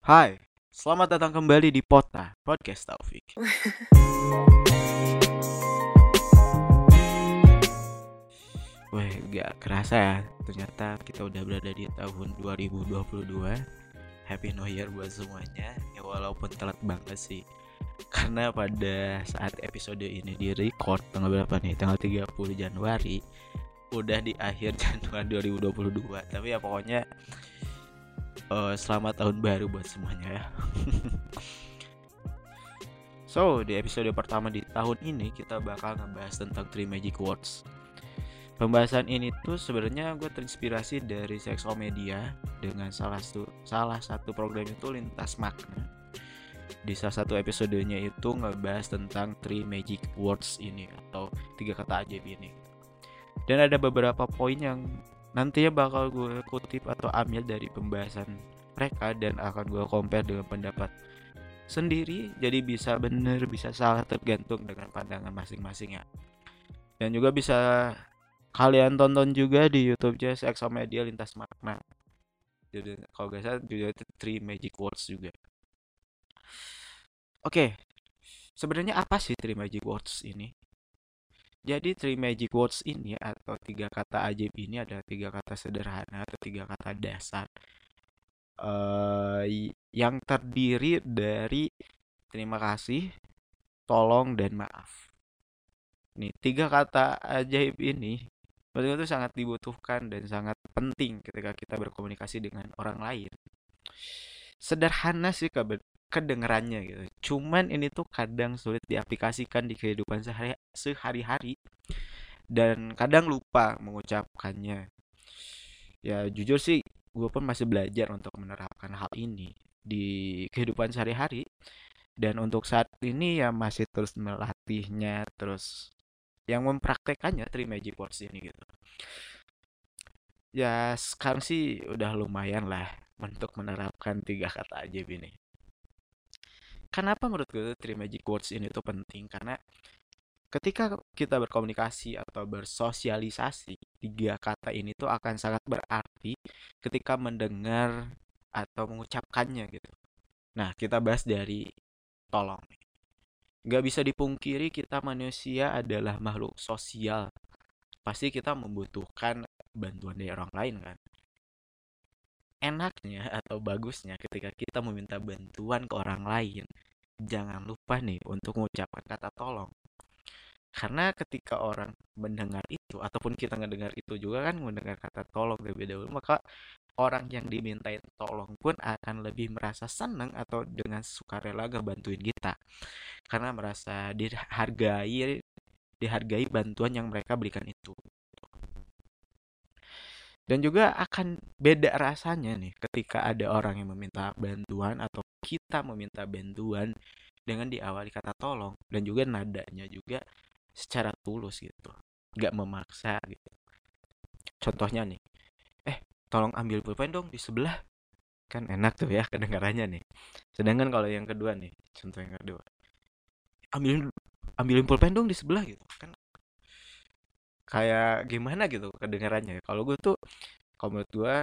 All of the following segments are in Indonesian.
Hai, selamat datang kembali di Pota Podcast Taufik. Weh, gak kerasa ya, ternyata kita udah berada di tahun 2022. Happy New Year buat semuanya. Ya walaupun telat banget sih. Karena pada saat episode ini di record tanggal berapa nih? Tanggal 30 Januari. Udah di akhir Januari 2022. Tapi ya pokoknya uh, selamat tahun baru buat semuanya ya. so, di episode pertama di tahun ini kita bakal ngebahas tentang Three Magic Words. Pembahasan ini tuh sebenarnya gue terinspirasi dari Sexomedia dengan salah satu salah satu program itu lintas makna. Di salah satu episodenya itu ngebahas tentang Three Magic Words ini atau tiga kata ajaib ini. Dan ada beberapa poin yang nantinya bakal gue kutip atau ambil dari pembahasan mereka dan akan gue compare dengan pendapat sendiri. Jadi bisa bener bisa salah tergantung dengan pandangan masing-masing ya. Dan juga bisa kalian tonton juga di YouTube Jazz Exomedia Lintas Makna. Jadi kalau gak salah juga itu Three Magic Words juga. Oke sebenarnya apa sih Three Magic Words ini jadi three magic words ini atau tiga kata ajaib ini adalah tiga kata sederhana atau tiga kata dasar uh, yang terdiri dari terima kasih, tolong dan maaf. Nih tiga kata ajaib ini betul itu sangat dibutuhkan dan sangat penting ketika kita berkomunikasi dengan orang lain. Sederhana sih kedengerannya gitu. Cuman ini tuh kadang sulit diaplikasikan di kehidupan sehari sehari-hari dan kadang lupa mengucapkannya. Ya jujur sih gue pun masih belajar untuk menerapkan hal ini di kehidupan sehari-hari dan untuk saat ini ya masih terus melatihnya terus yang mempraktekannya Three Magic Words ini gitu ya sekarang sih udah lumayan lah untuk menerapkan tiga kata ajaib ini kenapa menurut gue three magic words ini tuh penting? Karena ketika kita berkomunikasi atau bersosialisasi tiga kata ini tuh akan sangat berarti ketika mendengar atau mengucapkannya gitu. Nah kita bahas dari tolong Gak bisa dipungkiri kita manusia adalah makhluk sosial. Pasti kita membutuhkan bantuan dari orang lain kan enaknya atau bagusnya ketika kita meminta bantuan ke orang lain, jangan lupa nih untuk mengucapkan kata tolong. Karena ketika orang mendengar itu ataupun kita mendengar itu juga kan mendengar kata tolong terlebih dahulu, maka orang yang dimintain tolong pun akan lebih merasa senang atau dengan sukarela ngebantuin kita. Karena merasa dihargai dihargai bantuan yang mereka berikan itu dan juga akan beda rasanya nih ketika ada orang yang meminta bantuan atau kita meminta bantuan dengan diawali kata tolong dan juga nadanya juga secara tulus gitu nggak memaksa gitu. Contohnya nih eh tolong ambil pulpen dong di sebelah. Kan enak tuh ya kedengarannya nih. Sedangkan kalau yang kedua nih contoh yang kedua ambil ambilin pulpen dong di sebelah gitu. Kan kayak gimana gitu kedengarannya. Kalau gue tuh kalau menurut gue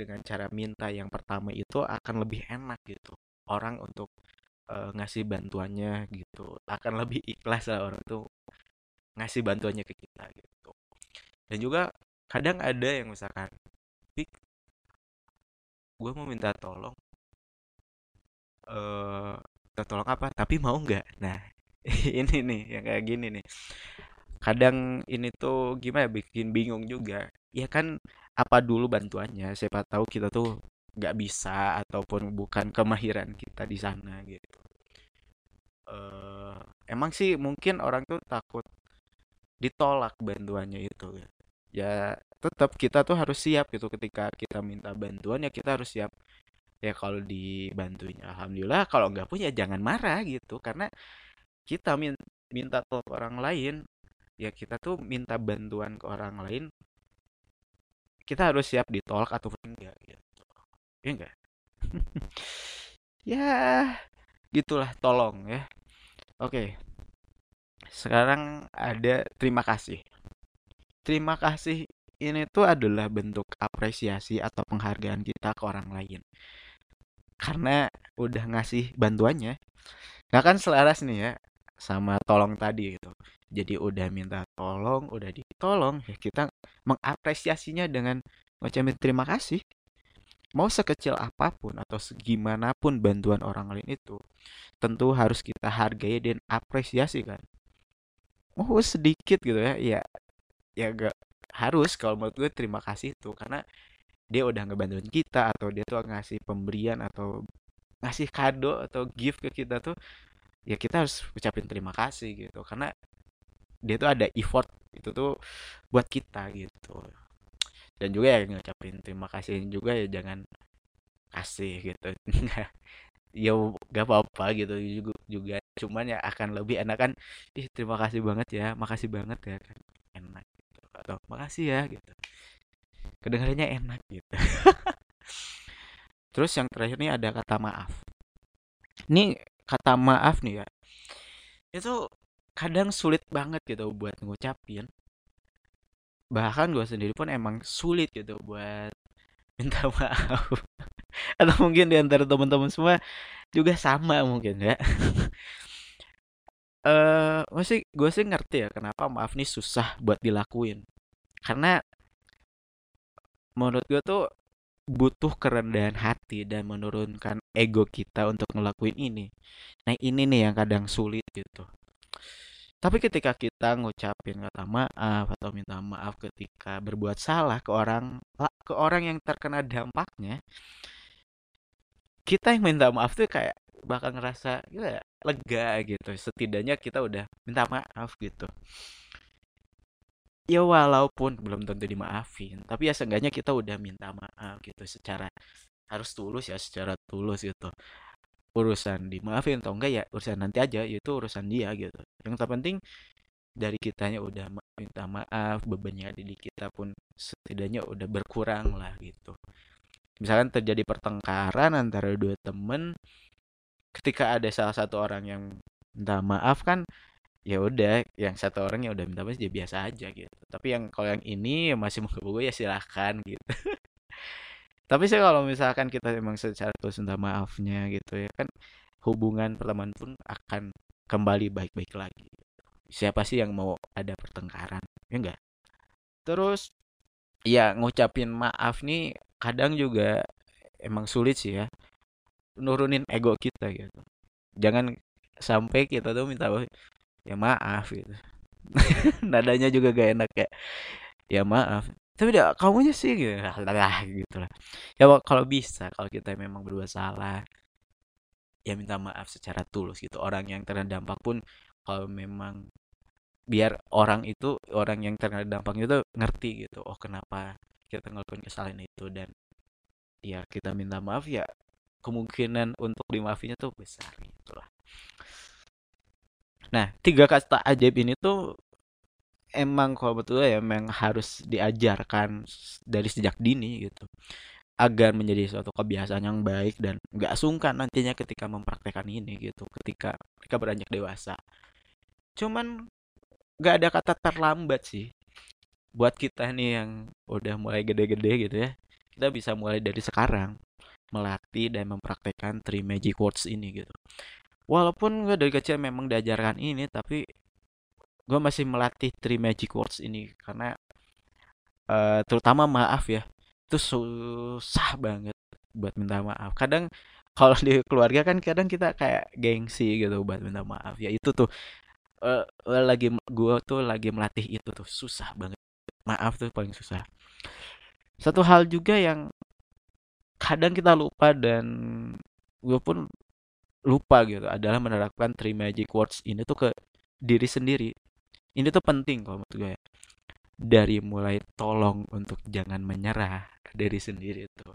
dengan cara minta yang pertama itu akan lebih enak gitu. Orang untuk uh, ngasih bantuannya gitu. Akan lebih ikhlas lah orang tuh ngasih bantuannya ke kita gitu. Dan juga kadang ada yang misalkan pik gue mau minta tolong eh uh, tolong apa? Tapi mau nggak? Nah ini nih yang kayak gini nih kadang ini tuh gimana ya, bikin bingung juga. Ya kan apa dulu bantuannya? Siapa tahu kita tuh nggak bisa ataupun bukan kemahiran kita di sana gitu. Uh, emang sih mungkin orang tuh takut ditolak bantuannya itu ya. Tetap kita tuh harus siap gitu. Ketika kita minta bantuan ya kita harus siap. Ya kalau dibantuin alhamdulillah. Kalau nggak punya jangan marah gitu. Karena kita minta tolong orang lain ya kita tuh minta bantuan ke orang lain kita harus siap ditolak ataupun enggak gitu. Ya enggak? Ya gitulah tolong ya. Oke. Sekarang ada terima kasih. Terima kasih ini tuh adalah bentuk apresiasi atau penghargaan kita ke orang lain. Karena udah ngasih bantuannya. Nggak kan selaras nih ya sama tolong tadi gitu. Jadi udah minta tolong udah ditolong ya kita mengapresiasinya dengan ngucapin terima kasih. Mau sekecil apa pun atau segimanapun bantuan orang lain itu tentu harus kita hargai dan apresiasi kan mau sedikit gitu ya ya ya gak harus kalau menurut gue terima kasih itu karena dia udah ngebantuin kita atau dia tuh ngasih pemberian atau ngasih kado atau gift ke kita tuh ya kita harus ucapin terima kasih gitu. Karena dia tuh ada effort itu tuh buat kita gitu. Dan juga ya ngucapin terima kasih juga ya jangan kasih gitu. Ya gak apa-apa gitu juga juga. Cuman ya akan lebih enak kan ih terima kasih banget ya makasih banget ya. Kan enak gitu. Atau makasih ya gitu. Kedengarannya enak gitu. Terus yang terakhir nih ada kata maaf. Ini kata maaf nih ya itu kadang sulit banget gitu buat ngucapin. Bahkan gue sendiri pun emang sulit gitu buat minta maaf. Atau mungkin di antara teman-teman semua juga sama mungkin ya. Eh uh, sih gue sih ngerti ya kenapa maaf nih susah buat dilakuin. Karena menurut gue tuh butuh kerendahan hati dan menurunkan ego kita untuk ngelakuin ini nah ini nih yang kadang sulit gitu tapi ketika kita ngucapin kata maaf atau minta maaf ketika berbuat salah ke orang ke orang yang terkena dampaknya, kita yang minta maaf tuh kayak bakal ngerasa ya, lega gitu. Setidaknya kita udah minta maaf gitu. Ya walaupun belum tentu dimaafin, tapi ya seenggaknya kita udah minta maaf gitu secara harus tulus ya, secara tulus gitu. Urusan dimaafin atau enggak ya urusan nanti aja itu urusan dia gitu. Yang terpenting dari kitanya udah minta maaf bebannya ada di kita pun setidaknya udah berkurang lah gitu. Misalkan terjadi pertengkaran antara dua temen ketika ada salah satu orang yang minta maaf kan ya udah yang satu orang yang udah minta maaf ya biasa aja gitu. Tapi yang kalau yang ini masih mau gue ya silahkan gitu. Tapi sih kalau misalkan kita memang secara tulus minta maafnya gitu ya kan hubungan pertemanan pun akan kembali baik-baik lagi. Siapa sih yang mau ada pertengkaran ya enggak? Terus ya ngucapin maaf nih kadang juga emang sulit sih ya nurunin ego kita gitu. Jangan sampai kita tuh minta ya maaf gitu. Nadanya juga gak enak ya ya maaf. Tapi udah kamunya sih gitu. Lah gitu lah ya kalau bisa kalau kita memang berdua salah ya minta maaf secara tulus gitu. Orang yang terkena dampak pun kalau memang biar orang itu orang yang terkena dampaknya itu ngerti gitu oh kenapa kita ngelakuin kesalahan itu? Dan ya kita minta maaf ya kemungkinan untuk dimaafinya tuh besar gitu lah nah tiga kata ajaib ini tuh emang kalau betul ya emang harus diajarkan dari sejak dini gitu. Agar menjadi suatu kebiasaan yang baik dan nggak sungkan nantinya ketika mempraktekkan ini gitu ketika mereka beranjak dewasa. Cuman nggak ada kata terlambat sih. Buat kita nih yang udah mulai gede-gede gitu ya kita bisa mulai dari sekarang melatih dan mempraktekkan three magic words ini gitu walaupun gue dari kecil memang diajarkan ini tapi gue masih melatih three magic words ini karena uh, terutama maaf ya itu susah banget buat minta maaf. Kadang kalau di keluarga kan kadang kita kayak gengsi gitu buat minta maaf. Ya itu tuh uh, lagi gue tuh lagi melatih itu tuh susah banget. Maaf tuh paling susah. Satu hal juga yang kadang kita lupa dan gue pun lupa gitu adalah menerapkan three magic words. Ini tuh ke diri sendiri. Ini tuh penting kalau menurut gue ya. dari mulai tolong untuk jangan menyerah dari sendiri itu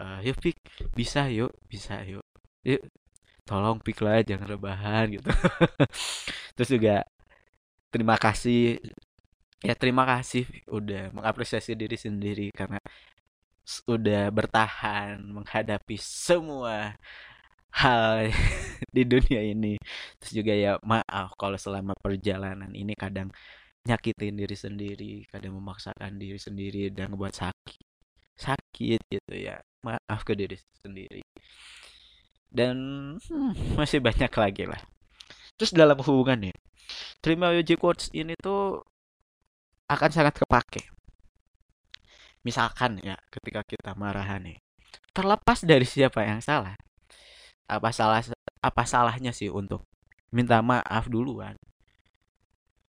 uh, yuk pik bisa yuk. Bisa yuk. Yuk. Tolong pik lah. Jangan rebahan gitu. Terus juga terima kasih. Ya terima kasih udah mengapresiasi diri sendiri karena udah bertahan menghadapi semua hal di dunia ini. Terus juga ya maaf kalau selama perjalanan ini kadang nyakitin diri sendiri kadang memaksakan diri sendiri dan ngebuat sakit sakit gitu ya. Maaf ke diri sendiri. Dan hmm, masih banyak lagi lah. Terus dalam hubungan nih terima magic words ini tuh akan sangat kepake. Misalkan ya ketika kita marahan nih terlepas dari siapa yang salah apa salah apa salahnya sih untuk minta maaf duluan?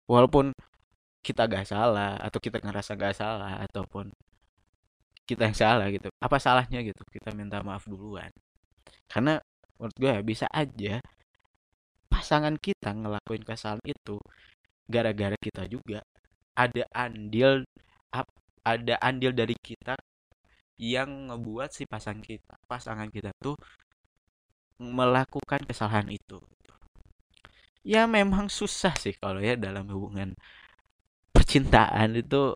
Walaupun kita gak salah atau kita ngerasa gak salah ataupun kita yang salah gitu apa salahnya gitu kita minta maaf duluan? Karena menurut gue ya, bisa aja pasangan kita ngelakuin kesalahan itu gara-gara kita juga. Ada andil ada andil dari kita yang ngebuat si pasangan kita pasangan kita tuh melakukan kesalahan itu. Ya memang susah sih kalau ya dalam hubungan percintaan itu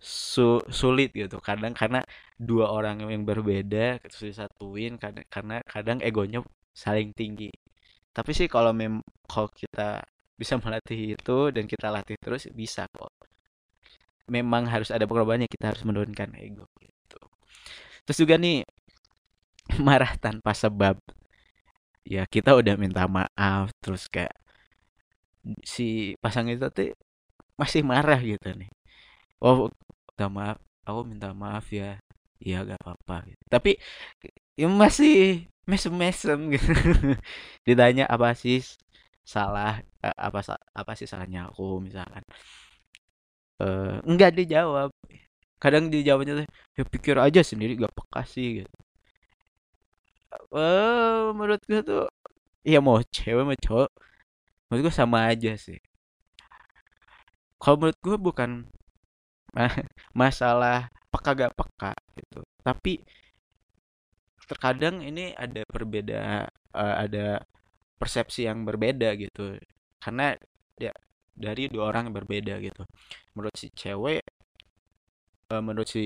su sulit gitu. Kadang karena dua orang yang berbeda terus disatuin karena kadang egonya saling tinggi. Tapi sih kalau mem kalau kita bisa melatih itu dan kita latih terus bisa kok. Memang harus ada pengorbanannya kita harus menurunkan ego gitu. Terus juga nih marah tanpa sebab ya kita udah minta maaf terus kayak si pasang itu tuh masih marah gitu nih. Oh minta maaf aku minta maaf ya. Iya gak apa-apa gitu. tapi ya masih mesem-mesem gitu. Ditanya apa sih salah? Eh, apa apa sih salahnya aku? misalkan. Uh, enggak dijawab. Kadang dijawabnya tuh ya pikir aja sendiri gak peka sih gitu menurut gue tuh ya mau cewek mau cowok menurut gue sama aja sih. Kalau menurut gue bukan masalah peka gak peka gitu tapi terkadang ini ada perbeda uh, ada persepsi yang berbeda gitu. Karena ya dari dua orang yang berbeda gitu. Menurut si cewek uh, menurut si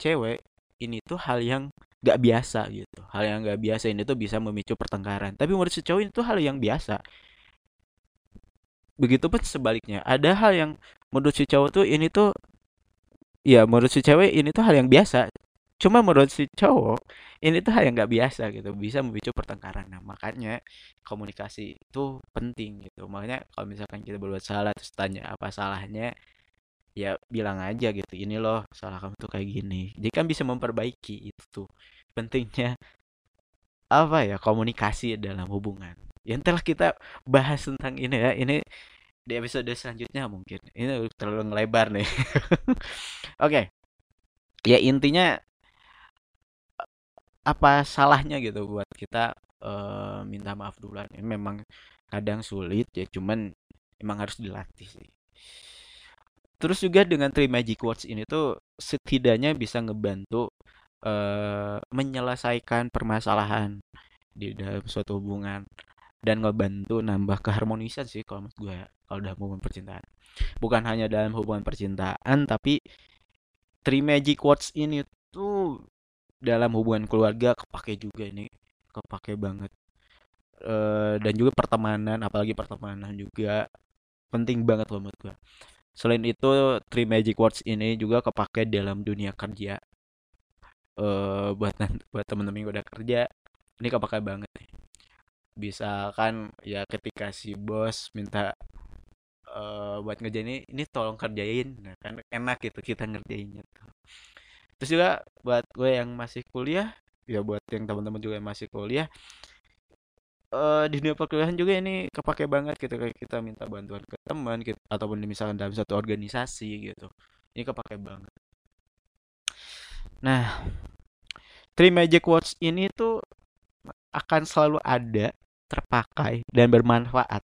cewek ini tuh hal yang gak biasa gitu. Hal yang gak biasa ini tuh bisa memicu pertengkaran. Tapi menurut si cowok itu hal yang biasa. Begitupun sebaliknya. Ada hal yang menurut si cowok tuh ini tuh ya menurut si cewek ini tuh hal yang biasa. Cuma menurut si cowok ini tuh hal yang gak biasa gitu. Bisa memicu pertengkaran. Nah makanya komunikasi itu penting gitu. Makanya kalau misalkan kita berbuat salah terus tanya apa salahnya ya bilang aja gitu ini loh salah kamu tuh kayak gini. Jadi kan bisa memperbaiki itu pentingnya apa ya komunikasi dalam hubungan. Yang telah kita bahas tentang ini ya ini di episode selanjutnya mungkin. Ini terlalu ngelebar nih. Oke. Okay. ya intinya apa salahnya gitu buat kita uh, minta maaf duluan? Ini memang kadang sulit ya cuman emang harus dilatih sih terus juga dengan three magic words ini tuh setidaknya bisa ngebantu uh, menyelesaikan permasalahan di dalam suatu hubungan dan ngebantu nambah keharmonisan sih kalau menurut gue kalau dalam hubungan percintaan. Bukan hanya dalam hubungan percintaan tapi three magic words ini tuh dalam hubungan keluarga kepake juga ini kepake banget. Uh, dan juga pertemanan apalagi pertemanan juga penting banget loh menurut gue Selain itu, Three Magic Words ini juga kepake dalam dunia kerja. Uh, buat buat temen-temen yang udah kerja, ini kepake banget nih. Bisa kan ya ketika si bos minta uh, buat ngerjain ini, ini tolong kerjain, nah, kan enak gitu kita ngerjainnya. Terus juga buat gue yang masih kuliah, ya buat yang teman-teman juga yang masih kuliah, uh, di dunia perkuliahan juga ini kepake banget gitu kayak kita minta bantuan ke teman gitu, ataupun misalkan dalam satu organisasi gitu. Ini kepake banget. Nah three magic words ini tuh akan selalu ada terpakai dan bermanfaat.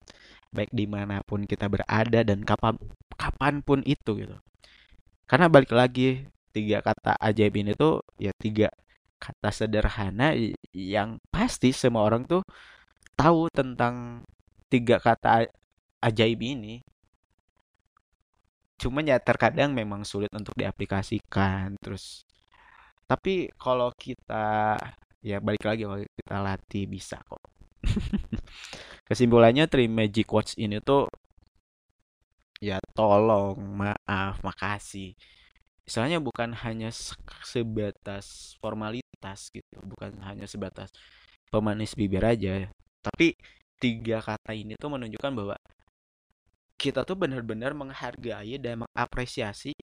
Baik di mana pun kita berada dan kapan kapan pun itu gitu. Karena balik lagi tiga kata ajaib ini tuh ya tiga kata sederhana yang pasti semua orang tuh tahu tentang tiga kata ajaib ini. Cuman ya terkadang memang sulit untuk diaplikasikan terus tapi kalau kita ya balik lagi kalau kita latih bisa kok. Kesimpulannya three magic words ini tuh ya tolong maaf makasih. Misalnya bukan hanya sebatas formalitas gitu bukan hanya sebatas pemanis bibir aja tapi tiga kata ini tuh menunjukkan bahwa kita tuh benar-benar menghargai dan mengapresiasi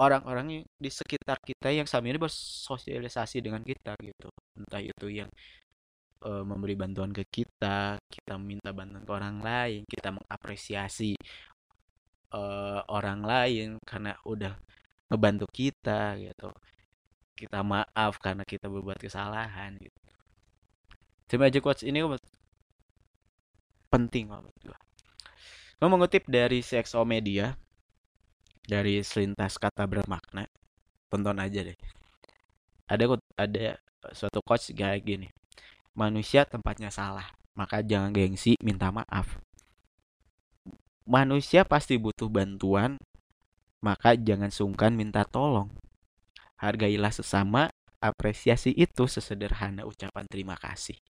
orang-orang di sekitar kita yang selama ini bersosialisasi dengan kita gitu. Entah itu yang uh, memberi bantuan ke kita kita minta bantuan ke orang lain kita mengapresiasi uh, orang lain karena udah ngebantu kita gitu. Kita maaf karena kita berbuat kesalahan gitu Terima aja quotes ini penting banget gua. Gue mengutip dari CXO Media dari selintas kata bermakna. Tonton aja deh. Ada ada suatu coach kayak gini. Manusia tempatnya salah maka jangan gengsi minta maaf. Manusia pasti butuh bantuan maka jangan sungkan minta tolong. Hargailah sesama apresiasi itu sesederhana ucapan terima kasih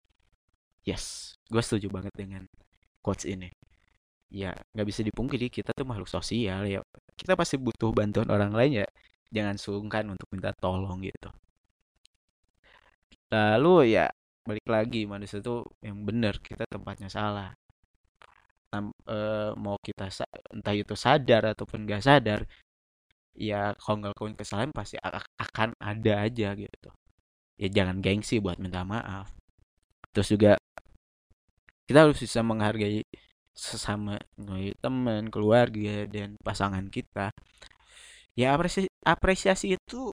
yes gue setuju banget dengan quotes ini. Ya nggak bisa dipungkiri kita tuh makhluk sosial ya. Kita pasti butuh bantuan orang lain ya. Jangan sungkan untuk minta tolong gitu. Lalu ya balik lagi manusia itu yang benar kita tempatnya salah. Tam, e, mau kita entah itu sadar ataupun gak sadar ya kalau ngelakuin kesalahan pasti akan ada aja gitu. Ya jangan gengsi buat minta maaf terus juga kita harus bisa menghargai sesama teman, keluarga dan pasangan kita. Ya apresiasi, apresiasi itu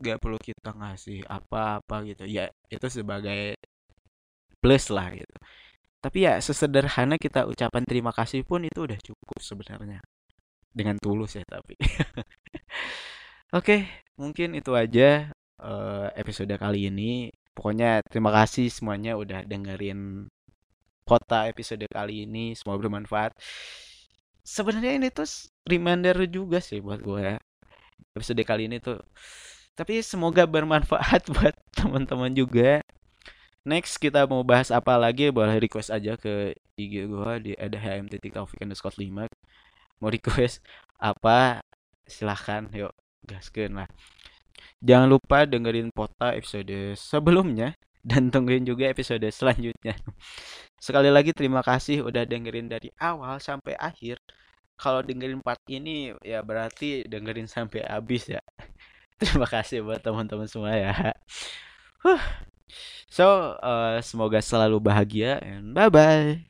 gak perlu kita ngasih apa-apa gitu. Ya itu sebagai plus lah gitu. Tapi ya sesederhana kita ucapan terima kasih pun itu udah cukup sebenarnya. Dengan tulus ya tapi. Oke, mungkin itu aja uh, episode kali ini. Pokoknya terima kasih semuanya udah dengerin kota episode kali ini. Semoga bermanfaat. Sebenarnya ini tuh reminder juga sih buat gue ya. Episode kali ini tuh. Tapi semoga bermanfaat buat teman-teman juga. Next kita mau bahas apa lagi? Boleh request aja ke IG gue di ada HMT Taufik underscore 5 mau request apa? Silahkan. Yuk gaskan lah jangan lupa dengerin pota episode sebelumnya dan tungguin juga episode selanjutnya. Sekali lagi terima kasih udah dengerin dari awal sampai akhir. Kalau dengerin part ini ya berarti dengerin sampai habis ya. Terima kasih buat teman-teman semua ya. So, uh, semoga selalu bahagia and bye bye.